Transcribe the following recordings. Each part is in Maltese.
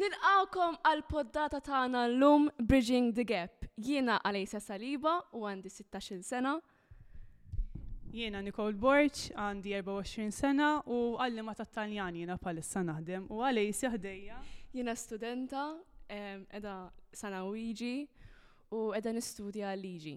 Nilqgħukom għall-poddata tagħna llum Bridging the Gap. Jiena Alejsa Saliba u għandi 16-il sena. Jiena Nicole Borg, għandi 24 sena u għallima tat-Taljan jiena bħalissa naħdem u Alejsa ħdejja. Jiena studenta, qiegħda sana Uigi u qiegħda nistudja l-liġi.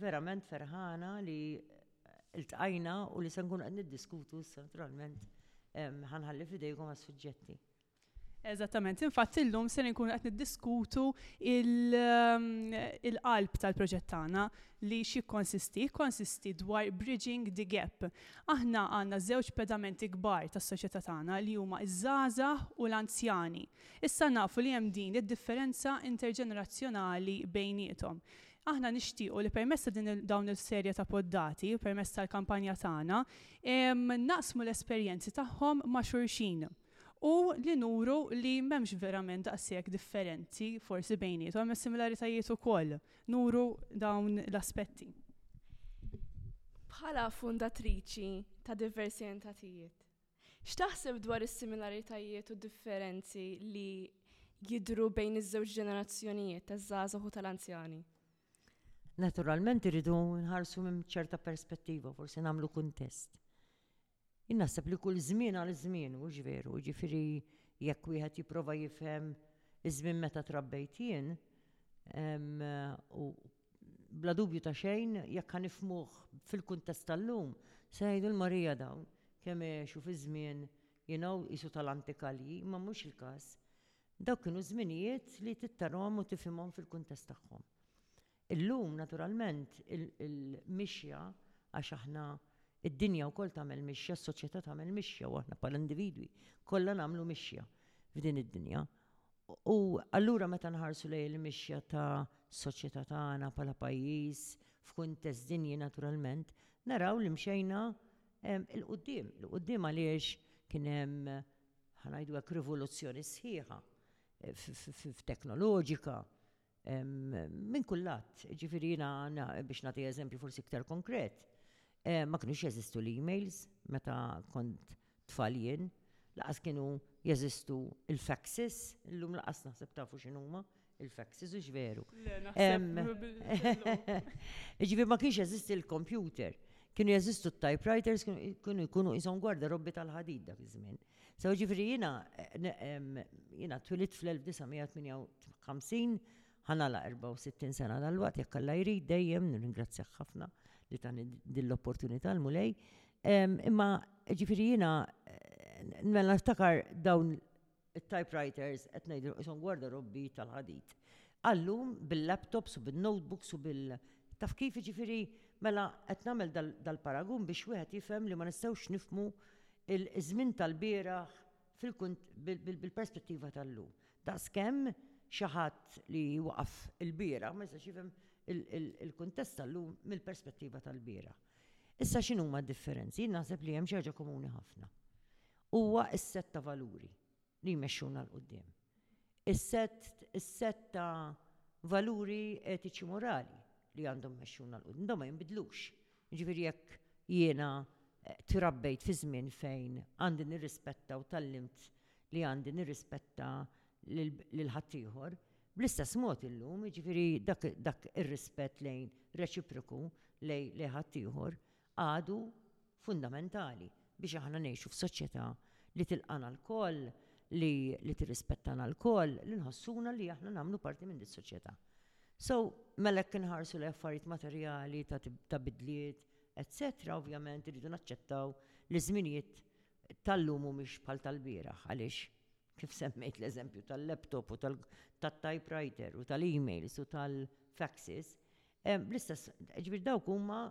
Verament ferħana li iltqajna u li se nkunu qed niddiskutu issa naturalment ħanħalli f'idejkom għas-suġġetti. Eżattament, infatti illum se nkunu qed niddiskutu il-qalb tal-proġett tagħna li xi konsisti, konsisti dwar bridging the gap. Aħna għandna żewġ pedamenti kbar tas-soċjetà tagħna li huma ż-żgħażagħ u l-anzjani. Issa nafu li hemm din id-differenza interġenerazzjonali bejniethom. Aħna nixtiequ li permezz ta' din il, dawn il-serje ta' poddati, permezz tal-kampanja tagħna, naqsmu l-esperjenzi tagħhom ma' xulxin u li nuru li m'hemmx verament daqshekk differenzi forsi bejniethom, hemm is-similaritajiet ukoll. Nuru dawn l-aspetti. Bħala fundatriċi ta' diversi entatijiet, X'taħseb dwar is-similaritajiet u d-differenzi li jidhru bejn iż-żewġ ġenerazzjonijiet taż-żgħażagħ u tal-anzjani? Naturalment irridu nħarsu minn ċerta perspettiva, forsi nagħmlu kuntest. Jien naħseb li kull żmien għal żmien, mhux veru, jiġifieri jekk wieħed jipprova jifhem iż-żmien meta trabbejt jien u Bla dubju ta' xejn, jekk ħa nifhmuh fil-kuntest tal-lum, se ngħidu l-Marija dawn kemm għexu fi żmien, you know, qisu tal-antikalji, imma mhux il-każ. Dawk kienu żminijiet li tittarahom u tifhimhom fil-kuntest tagħhom. Illum, naturalment, il-mixja, għax aħna, id-dinja wkoll tagħmel mixja, s-soċjetà tagħmel mixja u aħna bħala individwi kollha nagħmlu mixja f'din id-dinja. U allura meta nħarsu lejn il-mixja ta' soċjetà tagħna bħala pajjiż f'kuntest dinji naturalment, naraw li mxejna 'il quddiem. 'Il quddiem għaliex kien hemm, ħa ngħidu hekk, rivoluzzjoni sħiħa f'teknoloġika, Minn kull lat, jiġifieri jiena biex nagħti eżempju forsi iktar konkret, ma kinux jeżistu l-emails meta kont tfal jien, lanqas kienu jeżistu l-faxes, illum lanqas naħseb tafu x'inhuma l-faxes, hux veru? Jiġifieri ma kienx jeżisti l-kompjuter, kienu jeżistu t-typewriters, kienu jkunu qishom gwarda robbi tal-ħadid dak iż-żmien. So ġifiri jina, jina twilit fl-1958, ħanala 64 sena dal-waqt, jekk alla jrid dejjem, nirringrazzjak ħafna li ta' din l-opportunità l-mulej. Imma ġifiri jina, mela niftakar dawn il-typewriters, qed ngħidu isom gwarda robbi tal-ħadid. Allum bil-laptops u bil-notebooks u bil- taf kif ġifiri, mela qed nagħmel dal-paragun biex wieħed jifhem li ma nistgħux nifhmu il-żmien tal-bieraħ bil-perspettiva tal-lum. Daqskemm xi ħadd li waqaf il-bieraħ ma jistax jifhem il-kuntest tal-lum mill-perspettiva tal-bieraħ. Issa x'inhuma d-differenzi? Jien naħseb li hemm xi ħaġa komuni ħafna. Huwa s-sett ta' valuri. li jmexxuna 'l quddiem. Is-sett is-sett ta' valuri etiċi morali li għandhom imexxuna 'l quddiem. Dawn ma jinbidlux. Jiġifieri jekk jiena trabbejt fi żmien fejn għandi nirrispetta u tgħallimt li għandi nirrispetta lil lil ħaddieħor, bl-istess mod illum, jiġifieri dak dak ir-rispett lejn reċiproku lejn lejn ħaddieħor, għadu fundamentali biex aħna ngħixu f'soċjetà li tilqagħna lkoll, li li tirrispettana lkoll, li nħossuna li aħna nagħmlu parti minn din is-soċjetà. So, mela jekk inħarsu lejn affarijiet materjali ta' ta' bidliet, etcetera, ovvjament irridu naċċettaw li ż-żminijiet tal-lum mhumiex bħal tal-bieraħ għaliex kif semmejt l-eżempju tal-laptop u tal-typewriter u tal-emails u tal-faxes, Bl-istess, ġifieri dawk huma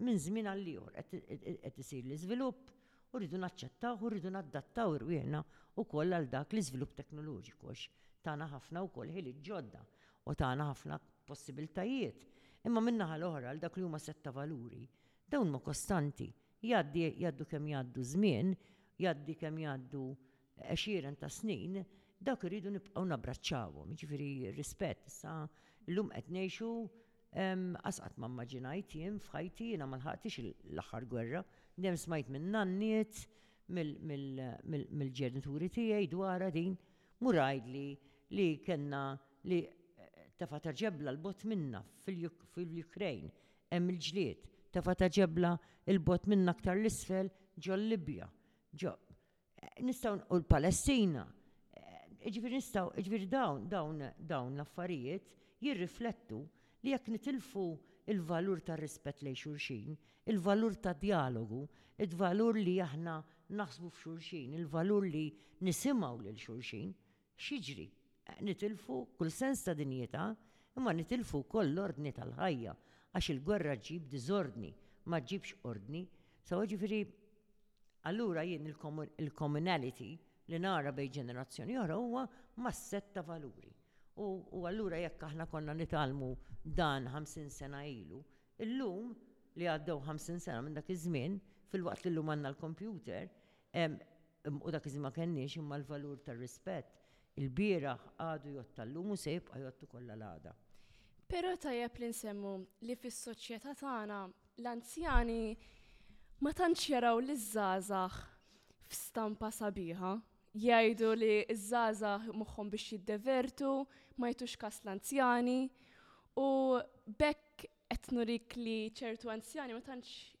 minn żmien għal ieħor qed isir l-iżvilupp u rridu naċċettawh u rridu nadattaw irwieħna wkoll għal dak l-iżvilupp teknoloġiku għax tana ħafna wkoll ħiliet ġodda u tana ħafna possibiltajiet. Imma min-naħa l-oħra għal dak li huma sett ta' valuri, dawn huma kostanti. Jgħaddi jgħaddu kemm jgħaddu żmien, jgħaddi kemm jgħaddu għexieren ta' snin, dawk irridu nibqgħu nabbraċċawhom, jiġifieri rispett. Issa llum qed ngħixu qas qatt ma mmaġinajt jien f'ħajti, jiena ma lħaqtix l-aħħar gwerra, dejjem smajt minn nanniet, mill-ġenituri tiegħi dwarha din, mhu rgħidli li kellna li tefa' ta' ġebla 'l bogħod minna fil-Ukraine hemm il-ġlied, tefa' ta' ġebla 'l bogħod minna aktar 'l isfel ġol-Libja, ġo. Nistgħu u l-Palestina. Jiġifieri nistgħu, jiġifieri dawn, dawn, dawn l-affarijiet jirriflettu li jekk nitilfu il-valur ta' rispett lejn xulxin, il-valur ta' djalogu, id-valur li aħna naħsbu f'xulxin, il-valur li nisimgħu lil xulxin, X'jiġri? Nitilfu kull sens ta' dinjità, imma nitilfu wkoll l-ordni tal-ħajja, għax il-gwerra ġġib diżordni, ma ġġibx ordni. Sewa, jiġifieri, allura jien il-commonality li nara bejn ġenerazzjoni oħra huwa mas-sett ta' valuri. U allura jekk aħna konna nitgħallmu dan ħamsin sena ilu, illum li għaddew ħamsin sena minn dak iż-żmien, filwaqt li llum għandna l-kompjuter, u dak iż-żmien ma kenniex, imma l-valur tar-rispett il-bieraħ għadu jgħodd tal-lum u se jibqa' jgħodd ukoll għal għada. Però tajjeb li nsemmu li fis-soċjetà tagħna l-anzjani ma tantx jaraw liż-żgħażagħ f'stampa sabiħa. Jgħidu li ż-żgħażagħ moħħhom biex jiddevertu, ma jagħtux kas l-anzjani u b'hekk qed nurik li ċertu anzjani ma tantx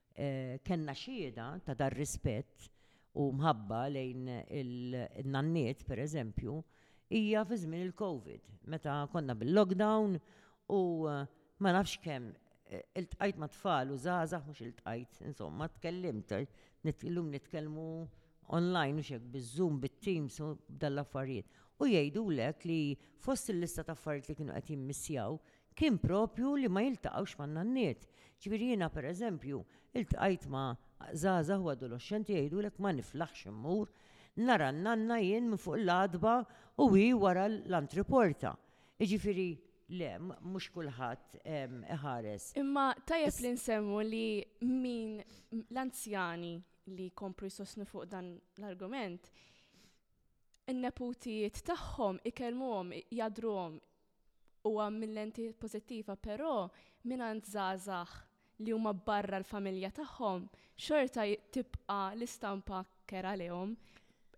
Kellna xhieda ta' dan rispett u mħabba lejn in-nanniet, pereżempju, hija fi żmien il-Covid, meta konna bil-lockdown u ma nafx kemm iltqajt ma' tfal u żgħażagħ, mhux iltqajt, insomma, tkellimt, illum nitkellmu online mhux hekk biz-Zoom, bit-Teams u b'dan l-affarijiet. U jgħidulek li fost il-lista ta' affarijiet li kienu qed jimmissjaw kien proprju li ma jiltaqgħux man-nanniet. Ġifieri jiena pereżempju iltqajt ma' żgħażagħ u adoloxxenti jgħidulek ma niflaħx immur nara n-nanna jien minn fuq l-għatba u hi wara l-antriporta. Jiġifieri le, mhux kulħadd iħares. Imma tajjeb li nsemmu li min l-anzjani li jkomplu jsostnu fuq dan l-argument, in-neputijiet tagħhom ikellmuhom, jgħaddruhom, huwa mill-lenti pożittiva però mingħand żgħażagħ li huma barra l-familja tagħhom xorta tibqa' l-istampa kerha lejhom.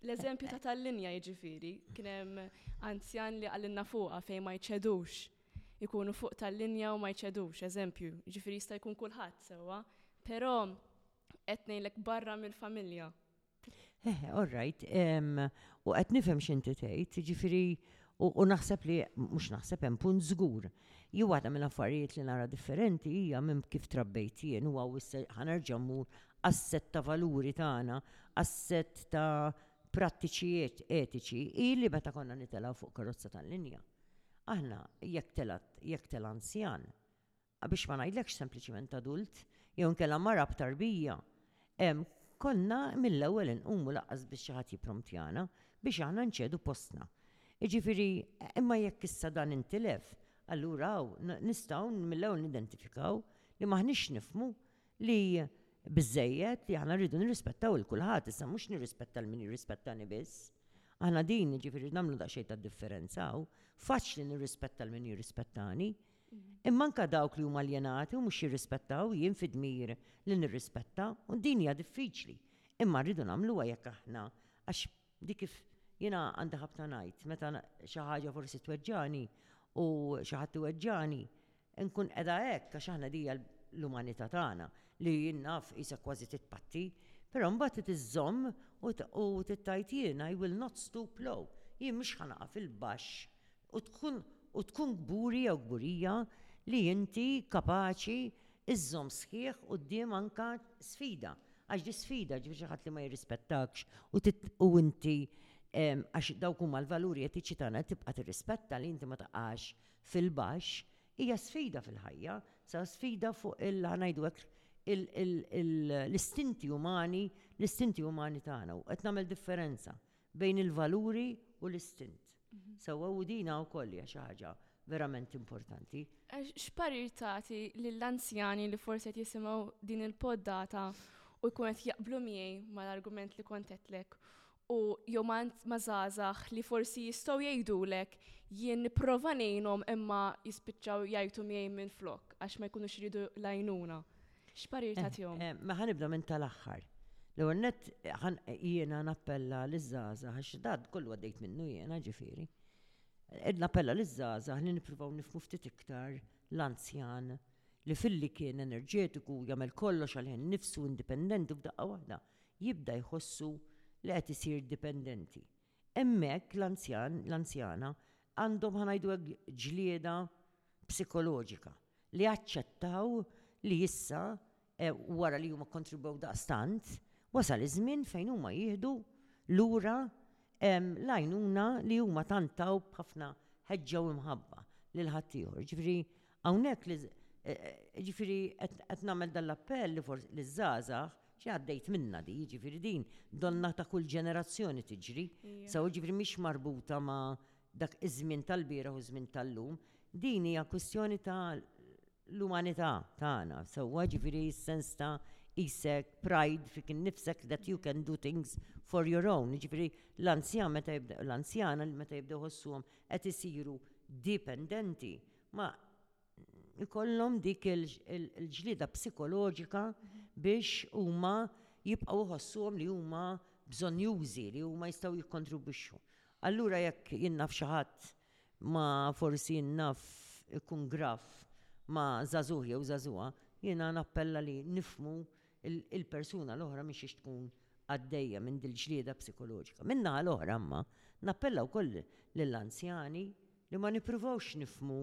L-eżempju ta' tal-linja jiġifieri kien hemm anzjan li qalilna fuqha fejn ma jċedux ikunu fuq tal-linja u ma jċedux, eżempju, jiġifieri jista' jkun kulħadd sewwa, però qed ngħidlek barra mill-familja. Eh, all right. U qed nifhem x'inti tgħid, jiġifieri u naħseb li mhux naħseb hemm punt żgur. Jew waħda minn affarijiet li nara differenti hija minn kif trabbejt jien u għaw ħanerġa' mmur asset ta' valuri tagħna, asset ta' prattiċi etiċi, hi li meta konna nitela' fuq karozza tal-linja. Aħna jekk tela' jekk tela' anzjan, biex ma ngħidlekx sempliċiment adult, jew inkella mara b'tarbija, konna mill-ewwel inqumu lanqas biss xi ħadd jippromtjana biex aħna nċedu postna. Jiġifieri, imma jekk issa dan intilef, allura hawn nistgħu mill-ewwel nidentifikaw li m'aħniex nifhmu li biżżejjed li aħna rridu nirrispettaw lil kulħadd, issa mhux nirrispetta lil min jirrispettani biss. Aħna din jiġifieri nagħmlu daqsxejn ta' differenza hawn, faċli nirrispetta lil min jirrispettani, Imma anke dawk li huma aljenati u mhux jirrispettaw jien fi dmir li nirrispetta u din hija diffiċli imma rridu nagħmluha jekk aħna għax dik kif jiena għandi ħabta ngħid meta xi ħaġa forsi tweġġagħni u xi ħadd iweġġagħni nkun qiegħda hekk għax aħna di hija l-umanità tagħna li jien naf qisha kważi titpatti però mbagħad trid iżżomm u trid tgħid jiena I will not stoop low jien mhux ħa naqa' fil-baxx u tkun u tkun kburi jew kburija li inti kapaċi iżżomm sħiħ quddiem anke sfida għax di sfida ġifieri xi ħadd li ma jirrispettakx u trid u inti għax dawk huma l-valuri etiċi tagħna li tibqa' tirrispetta li inti ma taqax fil-baxx hija sfida fil-ħajja sa sfida fuq il ħa ngħidu hekk il il l-istinti umani l-istinti umani tagħna u qed nagħmel differenza Bejn il-valuri u l-istint. Sewwa u dina wkoll hija xi ħaġa verament importanti. X'parir tagħti lill-anzjani li forsi qed jisimgħu din il-poddata u jkun qed jaqblu miegħi mal-argument li kont għedtlek u jew ma' żgħażagħ li forsi jistgħu jgħidulek jien nipprova ngħinhom imma jispiċċaw jgħajtu miegħi minflok għax ma jkunux iridu l-għajnuna. X'parir eh, tagħtihom? Eh, ma ħanibda minn tal-aħħar. L-ewwel nett jiena nappella liż-żgħażagħ għax dad kollu għaddejt minnu jiena ġifieri. Ed nappella liż-żgħażagħ li nippruvaw nifmu ftit iktar l-anzjan li filli kien enerġetiku jagħmel kollox għal nifsu indipendenti f'daqqa waħda jibda jħossu li qed isir dipendenti. Hemmhekk l-anzjan, l-anzjana, għandhom, ħa ngħidu hekk, ġlieda psikoloġika li jaċċettaw li issa, wara li huma kkontribwew daqstant, wasal iż-żmien fejn huma jieħdu lura l-għajnuna li huma tant taw b'ħafna ħeġġa u mħabba lil ħaddieħor. Jiġifieri Hawnhekk li ġifieri qed nagħmel dan l-appell li forsi li żgħażagħ xi għaddejt minna di, ġifieri din donna ta' kull ġenerazzjoni tiġri, sew ġifieri mhix marbuta ma' dak iż-żmien tal-bieraħ u ż-żmien tal-lum, din hija kwistjoni ta' l-umanità tagħna sewwa ġifieri s-sens ta' qisek pride fik innifsek that you can do things for your own, jiġifieri l-anzjan meta jibda, l-anzjana meta jibdew iħossuhom qed isiru dipendenti ma jkollhom dik il-ġlieda psikoloġika biex huma jibqgħu jħossuhom li huma bżonnjużi, li huma jistgħu jikkontribwixxu. Allura jekk jien naf xi ħadd ma forsi naf ikun graf ma' żagħżugħ jew żagħżugħa, jiena nappella li nifhmu l-persuna l-oħra minn xiex tkun għaddejja minn dil-ġlieda psikoloġika. Min-naħa l-oħra imma, nappella wkoll lill-anzjani, li ma nippruvawx nifhmu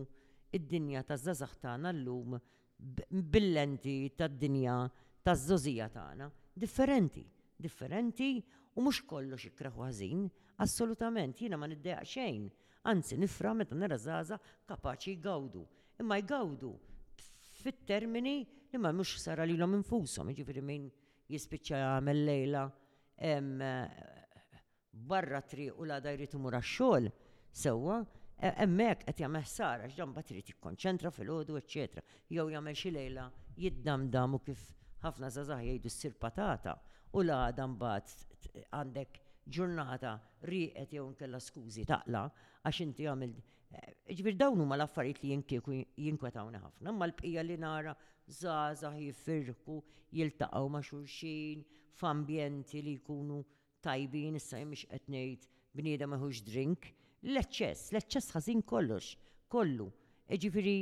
d-dinja taż-żgħażagħ tagħna llum bil-lenti tad-dinja taż-żgħożija tagħna. Differenti. Differenti u mhux kollox ikrah u ħażin. Assolutament, jiena ma niddejjaq xejn, anzi nifraħ meta nara żgħażagħ kapaċi jgawdu. Imma jgawdu fit-termini li ma jagħmlux ħsara lilhom infushom, jiġifieri min jispiċċa jagħmel lejla barra t-triq u l-għada jrid imur għax-xogħol, sewwa, hemmhekk qed jagħmel ħsara għax dan mbagħad irid jikkonċentra filgħodu eċċetera. Jew jagħmel xi lejla jiddamdam u kif ħafna żgħażagħ jgħidu ssir patata u l-għada mbagħad għandek ġurnata rieqed jew inkella skużi taqla għax inti għamilt Ġifieri dawn huma l-affarijiet li jien kieku jinkwetawni ħafna, imma l-bqija li nara żgħażagħ jiffirku, jiltaqgħu ma' xulxin, f'ambjenti li jkunu tajbin, issa jien mhux qed ngħid bniedem ma jħux drink, l-eċċess, l-eċċess ħażin kollox, kollu. Jiġifieri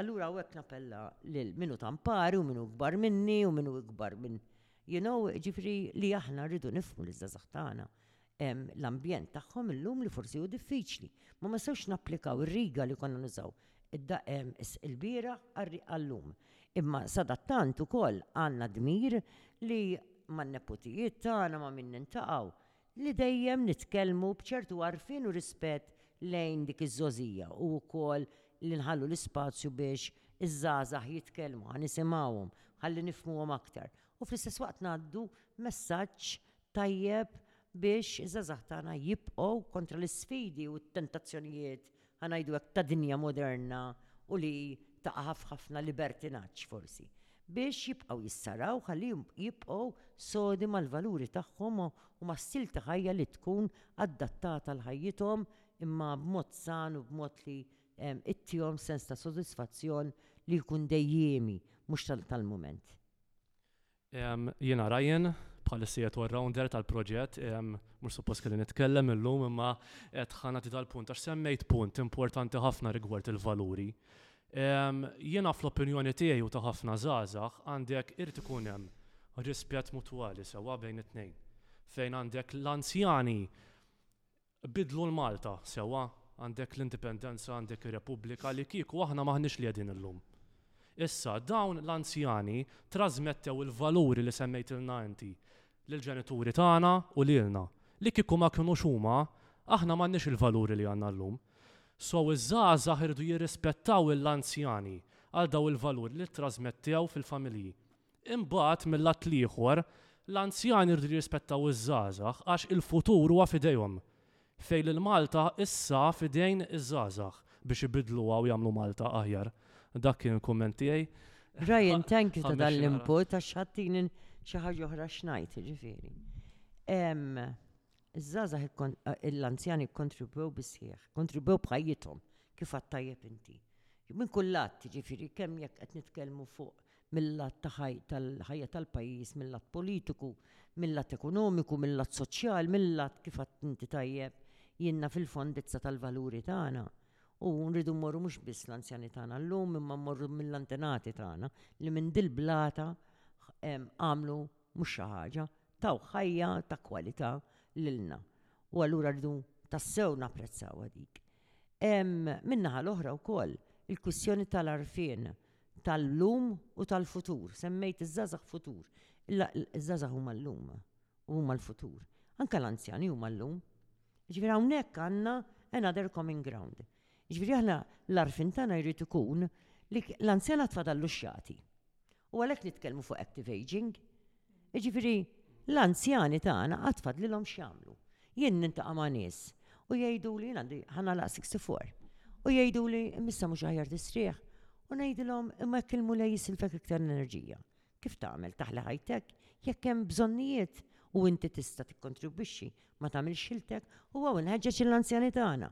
allura hawnhekk nappella lil min hu tant pari u min hu kbar minni u min hu kbar minn you know, jiġifieri li aħna rridu nifhmu liż-żgħażagħ tagħna l-ambjent tagħhom illum li forsi hu diffiċli. Ma ma nistgħux napplikaw ir-riga li konna nużaw Id-daqem ilbieraħ qarrieq għal-lum. Imma sadattant ukoll għandna dmir li man-neputijiet tagħna ma' min niltaqgħu, li dejjem nitkellmu b'ċertu għarfien u rispett lejn dik iż-żgħożija u wkoll li nħallu l-ispazju biex iż-żgħażagħ jitkellmu, ħa nisimgħuhom, ħalli nifhmuhom aktar u fl-istess waqt ngħaddu messaġġ tajjeb biex iż-żgħażagħ tagħna jibqgħu kontra l-isfidi u t-tentazzjonijiet, ħa ngħidu hekk, ta' dinja moderna u li taqa' f'ħafna libertinaġġ forsi, biex jibqgħu jissaraw ħalli jibqgħu sodi mal-valuri tagħhom u ma' stil ta' ħajja li tkun adattata għal ħajjithom imma b'mod san u b'mod li ittihom sens ta' sodisfazzjon li jkun dejjiemi mhux tal-mument. Jiena Ryan, bħalissa qiegħed all-rounder tal-proġett. Mhux suppost kelli nitkellem illum imma qed ħa nagħti dal-punt għax semmejt punt importanti ħafna rigward il-valuri. Jiena fl-opinjoni tiegħi u ta' ħafna żgħażagħ għandek irid ikun hemm rispett mutwali sewwa bejn it-tnejn fejn għandek l-anzjani Biddlu l-Malta, sewwa, għandek l-Indipendenza, għandek ir-Repubblika, li kieku aħna m'aħniex li qegħdin illum. Issa, dawn l-anzjani trażmettew il-valuri li semmejtilna inti lill-ġenituri tagħna u lilna. Li kieku ma kinux huma, aħna m'għandniex il-valuri li għandna llum. So iż-żgħażagħ iridu jirrispettaw 'l-anzjani għal dawn il-valuri li ttrażmettew fil-familji. Imbagħad, mil-lat l-ieħor, l-anzjani jridu jirrispettaw iż-żgħażagħ għax il-futur huwa f'idejhom. Fejn lil Malta issa f'idejn iż-żgħażagħ biex ibiddluha u jagħmlu Malta aħjar. Dak kien il-kumment tiegħi. Brian, thank you ta' dan l-input għax ħattini xi ħaġa oħra x'ngħid, jiġifieri. Iż-żgħażagħ l-anzjani kkontribwew bis-sħiħ, kontribwew b'ħajjithom kif għadt tajjeb inti. Minn kull lat, jiġifieri kemm jekk qed nitkellmu fuq mill-lat ta' ħaj, tal-ħajja tal-pajjiż, mill-lat politiku, mill-lat ekonomiku, mill-lat soċjal, mill-lat kif għadt inti tajjeb, jienna fil-fondizza tal-valuri tagħna. U nridu mmorru mhux biss l-anzjani tagħna llum imma mmorru mill-antenati tagħna li minn dil-blata għamlu mhux xi ħaġa, taw ħajja ta' kwalità lilna. U allura rridu tassew napprezzawha dik. Minnaħa l-oħra wkoll, il-kwistjoni tal-arfien tal-lum u tal-futur. Semmejt iż-żgħażagħ futur. Iż-żgħażagħ huma llum u huma l-futur. Anke l-anzjani huma llum. Ġifieri hawnhekk għandna another common ground. Ġifieri aħna l-għarfien tagħna jrid ikun li l-anzjanat fadallu x'jagħti. U għalhekk nitkellmu fuq active aging, Jiġifieri l-anzjani tagħna għad fadlilhom x'jagħmlu. Jien nintaqa' ma' nies u jgħiduli jien għandi ħa nagħlaq 64 u jgħiduli imma issa mhux aħjar tistrieħ u ngħidilhom imma jekk il-Mulej jisilfek iktar enerġija kif tagħmel taħli ħajtek jekk hemm bżonnijiet u inti tista' tikkontribwixxi ma tagħmilx ħiltek u hawn inħeġġeġ lill-anzjani tagħna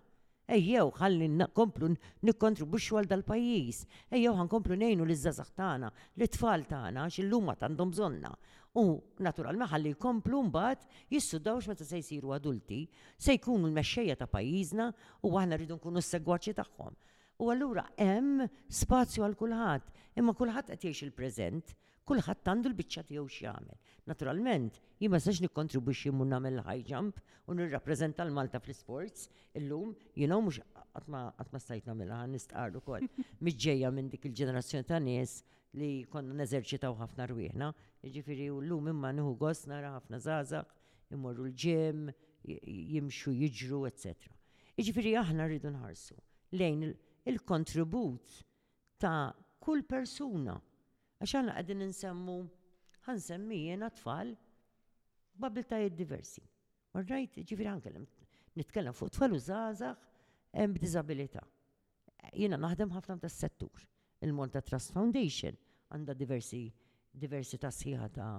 Ejjew ħalli nkomplu nikkontribwixxu għal dal-pajjiż. Ejjew ħa nkomplu ngħinu liż-żgħażagħ tagħna, lit-tfal tagħna għax illum għad għandhom bżonnna. U, naturalment, ħalli jkomplu mbagħad jistudjaw għax meta se jsiru adulti, se jkunu l-mexxejja ta' pajjiżna u aħna rridu nkunu s-segwaċi tagħhom. U allura hemm spazju għal kulħadd, imma kulħadd qed jgħix il-preżent, Kulħadd għandu l-biċċa tiegħu x'jagħmel. Naturalment, jien ma nistax nikkontribwixxi mmur nagħmel high jump u nirrappreżenta l Malta fl-isports illum, you know mhux qatt ma stajt nagħmilha ħan nistqar ukoll. Mhix ġejja minn dik il-ġenerazzjoni ta' nies li konna neżerċitaw ħafna rwieħna, jiġifieri llum imma nieħu gost nara ħafna żgħażagħ imorru l-gym, jimxu, jiġru, etc. Jiġifieri aħna rridu nħarsu lejn il-kontribut ta' kull persuna. Għax aħna qegħdin insemmu, ħansemmi jiena tfal b'abiltajiet diversi. Orrajt, ġifieri ħankellem, nitkellem fuq tfal u żgħażagħ b'diżabilità. Jiena naħdem ħafna tas-settur. Il-Malta Trust Foundation għandha diversi diversità sħiħa ta'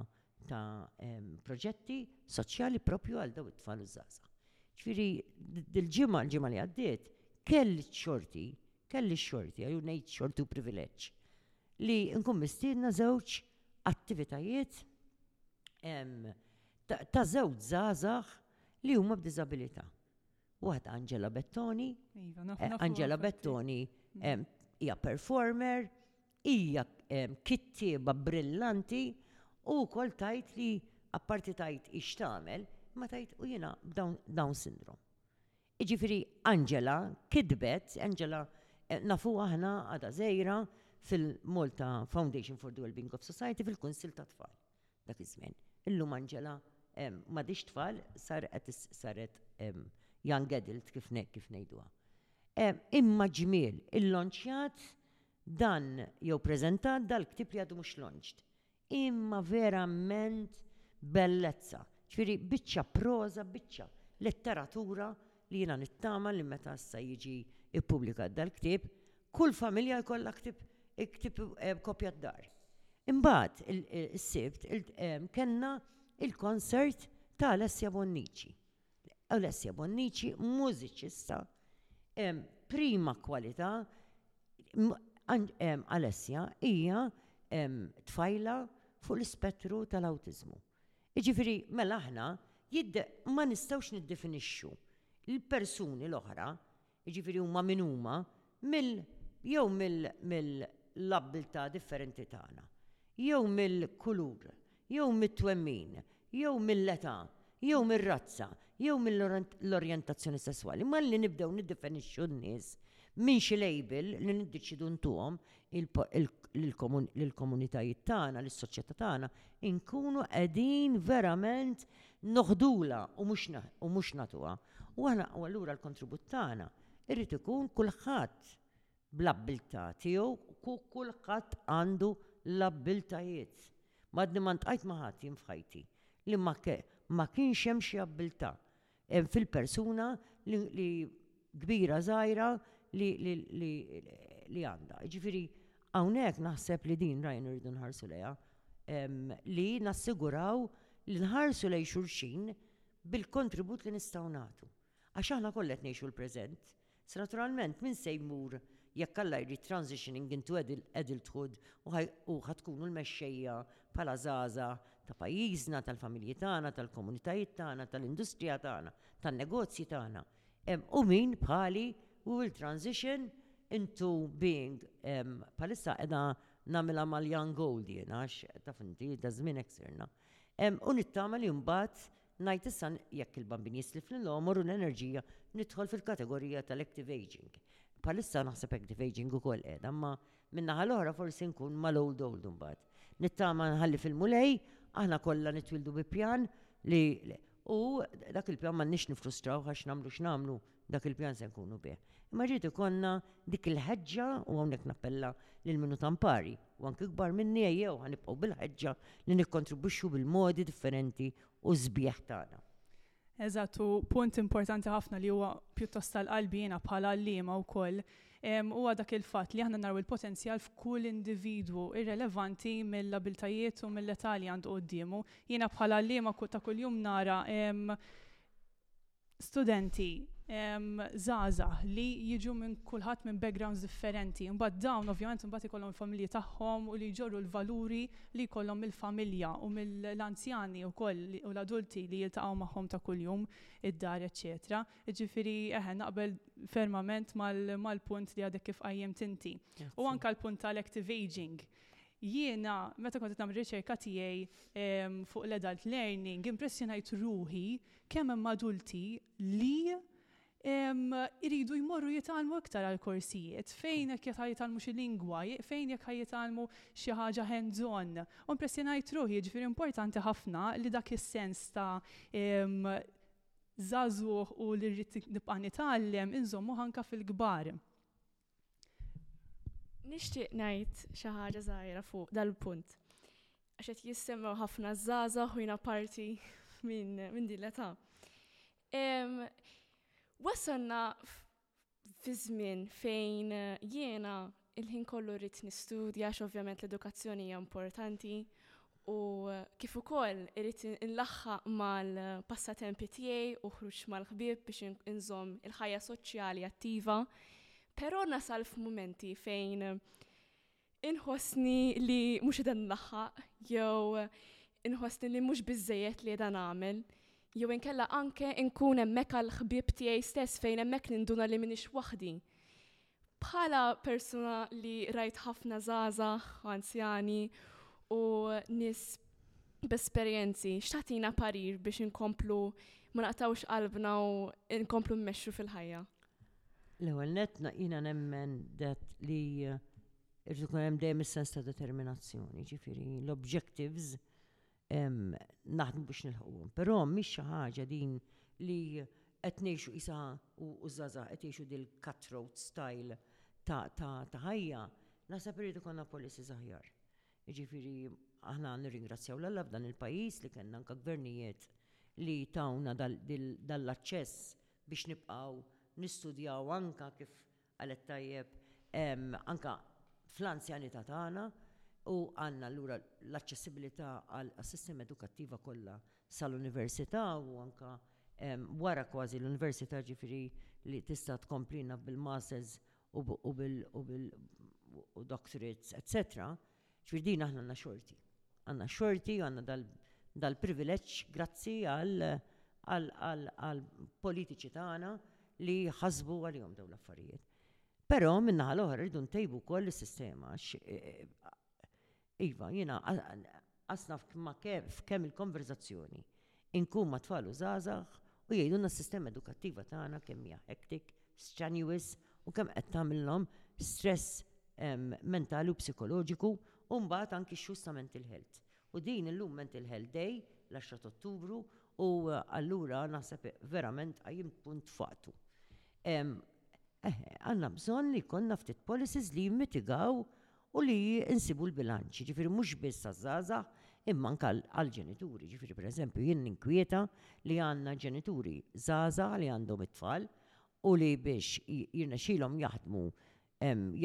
ta' proġetti soċjali propju għal daw it-tfal u żgħażagħ. Ġifieri dil-ġimgħa l-ġimgħa li għaddiet kelli xorti, kelli xorti, għaju ngħid xorti u privileġġ, li nkun mistiedna żewġ attivitajiet ta' żewġ żgħażagħ li huma b'diżabilità. Waħda Angela Bettoni, iva, eh, Angela Bettoni hija performer, Hija kittieba brillanti u wkoll tgħid li apparti tgħid hi x'tagħmel, imma tgħid u jiena b'Down Down Syndrome. Jiġifieri Angela kitbet, Angela nafuha aħna għadha żgħira fil-Malta Foundation for the Wellbeing of Society fil-Kunsill tat-Tfal dak iż-żmien. Illum Angela m'għadhiex tfal sar qed saret young adult kif kif ngħiduha. Imma ġmiel, illanċjat Dan jew preżentat dal-ktieb li għadu mhux launched. Imma verament bellezza. Ġifieri biċċa proża, biċċa letteratura li jiena nittama li meta issa jiġi ppubblikat dal-ktieb, kull familja jkollha ktieb ktieb kopja d-dar. Imbagħad is-Sibt kellna l-concert ta' Alessia Bonnici. Alessia Bonnici, mużiċista, prima kwalità. Alessia hija tfajla fuq l-ispettru tal-awtiżmu. Jiġifieri mela aħna ma nistgħux niddefinixxu l-persuni l-oħra jiġifieri huma min huma, mill jew mill mill-abbiltà differenti tagħna, jew mill-kulur, jew mit-twemmin, jew mill-età, jew mir-razza, jew mill-orjentazzjoni sesswali, malli nibdew niddefenixxu n-nies minn xi label li niddeċiedu ntuhom, lill-komunitajiet tagħna, lis-soċjetà tagħna, inkunu qegħdin verament noħdula u mhux nagħtuha. U aħna u allura l-kontribut tagħna irrid ikun kulħadd bl-abbiltà tiegħu u kulħadd għandu l-abbiltajiet. M'għadni ma ntqajt ma' ħadd jien f'ħajti li ma kienx hemm xi abbiltà fil-persuna li kbira żgħira li għandha. Ġifieri hawnhekk naħseb li din rajn irridu nħarsu lejha li nassiguraw li nħarsu lejn xulxin bil-kontribut li nistgħu nagħtu. Għax aħna kollha qed ngħixu l-preżent, So naturalment min se jmur jekk Alla jrid transitioning into adulthood u ħa tkunu l-mexxejja bħala żgħażagħ ta' pajjiżna, tal-familji tagħna, tal-komunitajiet tagħna, tal-industrija tagħna, tan-negozji tagħna. U min bħali who will transition into being bħalissa qiegħda nagħmilha mal-young old jien għax taf inti daż-żmien hekk sirna. U nittama li mbagħad Ngħid issa jekk il-bambin jislifni l-għomor u l-enerġija nidħol fil-kategorija tal-active ageing. Bħalissa naħseb active ageing ukoll qiegħda, imma min-naħa l-oħra forsi nkun mal-old old imbagħad. Nittama nħalli fil-Mulej, aħna kollha nitwieldu bi pjan li u dak il-pjan m'għandniex niffrustrawh għax nagħmlu x'nagħmlu dak il-pjan se nkunu bih. Imma rrid ikollna dik il-ħeġġa u hawnhekk nappella lil minnu tampari u anke kbar minni ejjew ħanibqgħu bil-ħeġġa li nikkontribwixxu bil-modi differenti u sbieħ tagħna. Eżatt, u punt importanti ħafna li huwa pjuttost tal-qalbi jiena bħala għalliema wkoll huwa dak il-fatt li aħna naraw il-potenzjal f'kull individwu irrelevanti mill-abiltajiet u mill-età li għandu quddiemu. Jiena bħala għalliema ta' kuljum nara studenti żgħażagħ li jiġu minn kulħadd minn backgrounds differenti. Imbagħad dawn ovvjament imbagħad ikollhom il-familji tagħhom u li jġorru l-valuri li jkollhom mill-familja u mill-anzjani wkoll u l-adulti li jiltaqgħu magħhom ta' kuljum id-dar eċċetera. Jiġifieri eħe naqbel fermament mal-punt li għadek kif qajjimt inti. U anke l-punt tal-active aging. Jiena meta kont qed nagħmel riċerka tiegħi fuq l-adult learning impressjonajt ruħi Kemm hemm adulti li jridu jmorru jitgħallmu iktar għal korsijiet fejn jekk ħa jitgħallmu xi lingwa, fejn jekk ħa jitgħallmu xi ħaġa hands on. U impressjonajt ruħi, jiġifieri importanti ħafna li dak is-sens ta' żagħżugħ u li rrid nibqa' nitgħallem inżommuh anke fil-kbar. Nixtieq ngħid xi ħaġa żgħira fuq dal-punt. Għax qed jissemmew ħafna żgħażagħ u jiena parti minn min din l-età. Wasalna fi żmien fejn jiena il-ħin kollu rrid nistudja għax ovvjament l-edukazzjoni hija importanti u kif ukoll irrid inlaħħaq mal-passatempi tiegħi u ħruġ mal-ħbieb biex inżomm il-ħajja soċjali attiva, però nasal f'mumenti fejn inħossni li mhux qed nlaħħaq jew inħossni li mhux biżejjed li qiegħda nagħmel jew inkella anke nkun hemmhekk għall-ħbieb tiegħi stess fejn hemmhekk ninduna li m'iniex waħdi. Bħala persuna li rajt ħafna żgħażagħ, anzjani u nies b'esperjenzi, x'tagħtina parir biex inkomplu ma naqtgħux qalbna u nkomplu mmexxu fil-ħajja? L-ewwel nett jiena nemmen dat li irrid ikun hemm dejjem is-sens ta' determinazzjoni, ġifieri l-objectives naħdmu biex nilħquhom. Però mhix xi ħaġa din li qed ngħixu qisha u żgħażagħ qed jgħixu dil-cutthroat style ta' ħajja, naħseb irid ikollna policies aħjar. Jiġifieri aħna nirringrazzjaw lil Alla f'dan il-pajjiż li kellna anke gvernijiet li tawna dal-aċċess biex nibqgħu nistudjaw anke kif Qalet tajjeb, anke fl-anzjanità tagħna u għandna allura l-aċċessibilità għas-sistema edukattiva kollha sal-università u anke wara kważi l-università jiġifieri li tista' tkomplina bil-masters u bil-doctorates etc. Ċirdin aħna għandna xorti. Għandna xorti u għandna dal-privileġġ grazzi għall-politiċi tagħna li jħassbu għalihom dawn l-affarijiet. Però min-naħa l-oħra rridu ntejbu wkoll is-sistema għax iva jiena qas naf f'kemm il-konverżazzjoni Inkun mat-tfal u żgħażagħ u jgħidulna s-sistema edukattiva tagħna kemm hija hectic, strenuous u kemm qed tagħmilhom stress mentali u psikoloġiku u mbagħad anki x-xhus ta' Mental Health. U din illum Mental Health Day, l-10 ta' Ottubru, u allura naħseb verament qajjimt punt f'waqtu. Eħe, għandna bżonn li jkollna ftit policies li jimmitigaw u li nsibu l-bilanċ, jiġifieri mhux biss għaż-żgħażagħ imma anke għall-ġenituri, jiġifieri pereżempju jien ninkwieta li għandna ġenituri żgħażagħ li għandhom it-tfal u li biex jirnexxilhom jaħdmu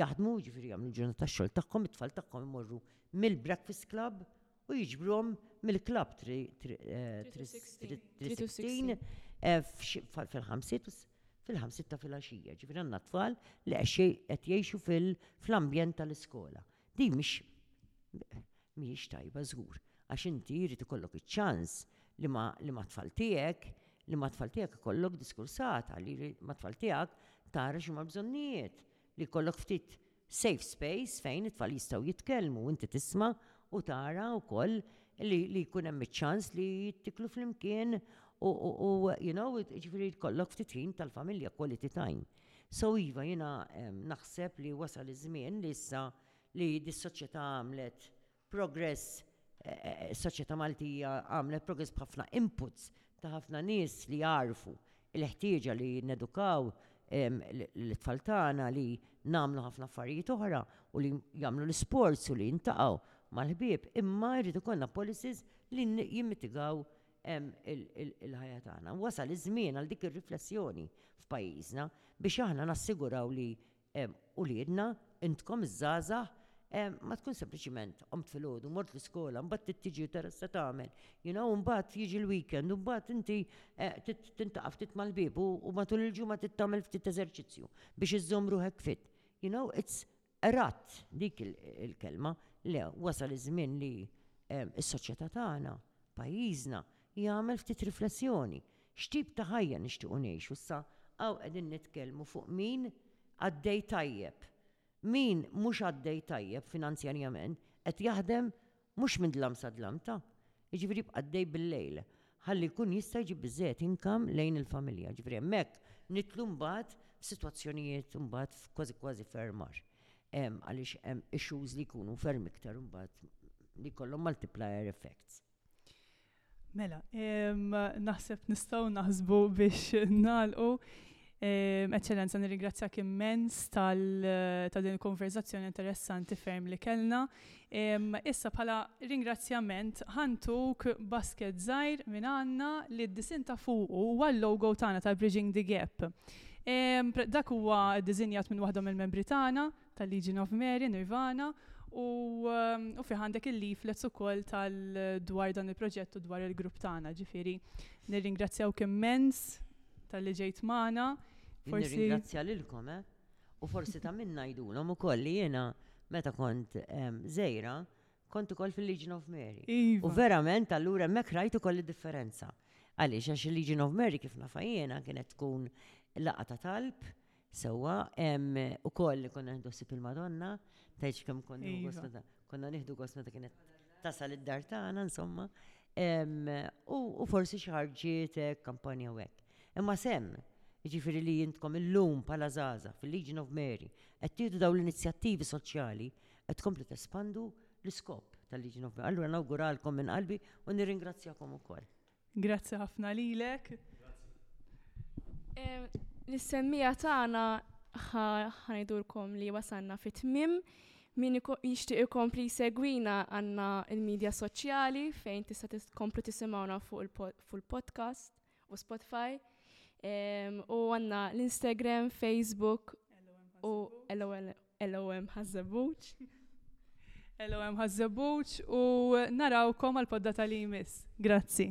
jaħdmu jiġifieri jagħmlu l-ġurnata tax-xogħol tagħhom, it-tfal tagħhom imorru mill-breakfast club u jiġbruhom mill-klabb 360 fil-ħamsiet fil-ħamsiet ta' filgħaxija, ġifieri għandna tfal li qed jgħixu fl-ambjent tal-iskola. Din mhix mhijiex tajba żgur, għax inti jrid ikollok iċ-ċans li ma' tfal tiegħek, li ma' tfal tiegħek ikollok diskursata, li ma' tfal tiegħek tara x'huma l-bżonnijiet, li jkollok ftit Safe space fejn it-tfal jistgħu jitkellmu u inti tisma' u tara wkoll li li jkun hemm iċ-ċans li tiklu flimkien u u you know jiġifieri jkollok ftit ħin tal-familja quality time. So iva jiena naħseb li wasal iż-żmien li issa li dis-soċjetà għamlet progress, is-soċjetà Maltija għamlet progress b'ħafna inputs ta' ħafna nies li jagħrfu l-ħtieġa li nedukaw lit-tfal tagħna li nagħmlu ħafna affarijiet oħra u li jagħmlu l-isports u li jiltaqgħu mal-ħbieb, imma jrid ikollna policies li jimmitigaw il-ħajja tagħna. Wasal iż-żmien għal dik ir-riflessjoni f'pajjiżna biex aħna nassiguraw li Uliedna, intkom iż-żgħażagħ, ma tkun sempliċiment qomt filgħodu, mort l-iskola, imbagħad trid tiġi u tara x'se tagħmel, you know, imbagħad jiġi l-weekend u mbagħad inti trid tintaqa' ftit mal-ħbieb u matul il-ġimgħa trid tagħmel ftit eżerċizzju biex iżżomm ruħek fit. You know, it's a rut dik il-kelma. Le, wasal iż-żmien li s-soċjetà tagħna, pajjiżna, Jagħmel ftit riflessjoni, X'tip ta' ħajja nixtiequ ngħixu? Issa hawn qegħdin nitkellmu fuq min għaddej tajjeb. Min mhux għaddej tajjeb finanzjarjament qed jaħdem mhux minn dlam sa dlam ta'. Jiġifieri jibqa' għaddej bil-lejl ħalli jkun jista' jġib biżżejjed income lejn il-familja. Jiġifieri hemmhekk nidħlu mbagħad f'sitwazzjonijiet mbagħad kważi kważi ferm agħar. Għaliex hemm issues li jkunu ferm iktar mbagħad li jkollhom multiplier effects. Mela, naħseb nistgħu naħsbu biex nagħlqu. Eċċellenza, nirringrazzjak immens tal ta' din il-konverzazzjoni interessanti ferm li kellna. Issa bħala ringrazzjament ħantuk basket żgħir minn għandna li d-disinn ta' fuqu huwa l-logo tagħna ta' Bridging the Gap. Dak huwa ddisinjat minn waħda mill-membri tagħna, ta' Legion of Mary, Nirvana, u, um, u fih għandek il-leaflets ukoll tal-dwar dan il-proġett u dwar il-grupp tagħna, ġifieri. Nirringrazzjaw immens tal-li ġejt magħna. Forsi. Nirringrazzja lilkom, eh? U forsi ta' minn ngħidulhom ukoll li jiena meta kont ehm, żejra kont ukoll fil-Legion of Mary. Iva. U verament allura hemmhekk rajt ukoll id-differenza. Għaliex għax il-Legion of Mary kif nafa jiena kienet tkun laqa ta' talb, Sewwa, hemm ukoll li konna nieħdu ħsieb il-Madonna, tgħidx kemm konna nieħdu gost meta konna nieħdu gost meta kienet tasal id-dar tagħna insomma. U forsi xi ħarġiet kampanja u hekk. Imma sem, jiġifieri li jintkom illum bħala żgħażagħ fil-Legion of Mary qed tieħdu dawn l-inizjattivi soċjali qed tkomplu tespandu l-iskop tal-Legion of Mary. Allura nawguralkom minn qalbi u nirringrazzjakom ukoll. Grazzi ħafna lilek. L-semmija tagħna ħanajdulkom li wasanna fit-tmim. Min jixtieq ikompli jsegwina għandna il-medja soċjali fejn tista' tkomplu tisimgħuna fuq il-podcast u Spotify. U għandna l-Instagram, Facebook u LOL LOM Ħażżebbuġ. LOM Ħażżebbuġ u narawkom għal poddata li jmiss. Grazzi.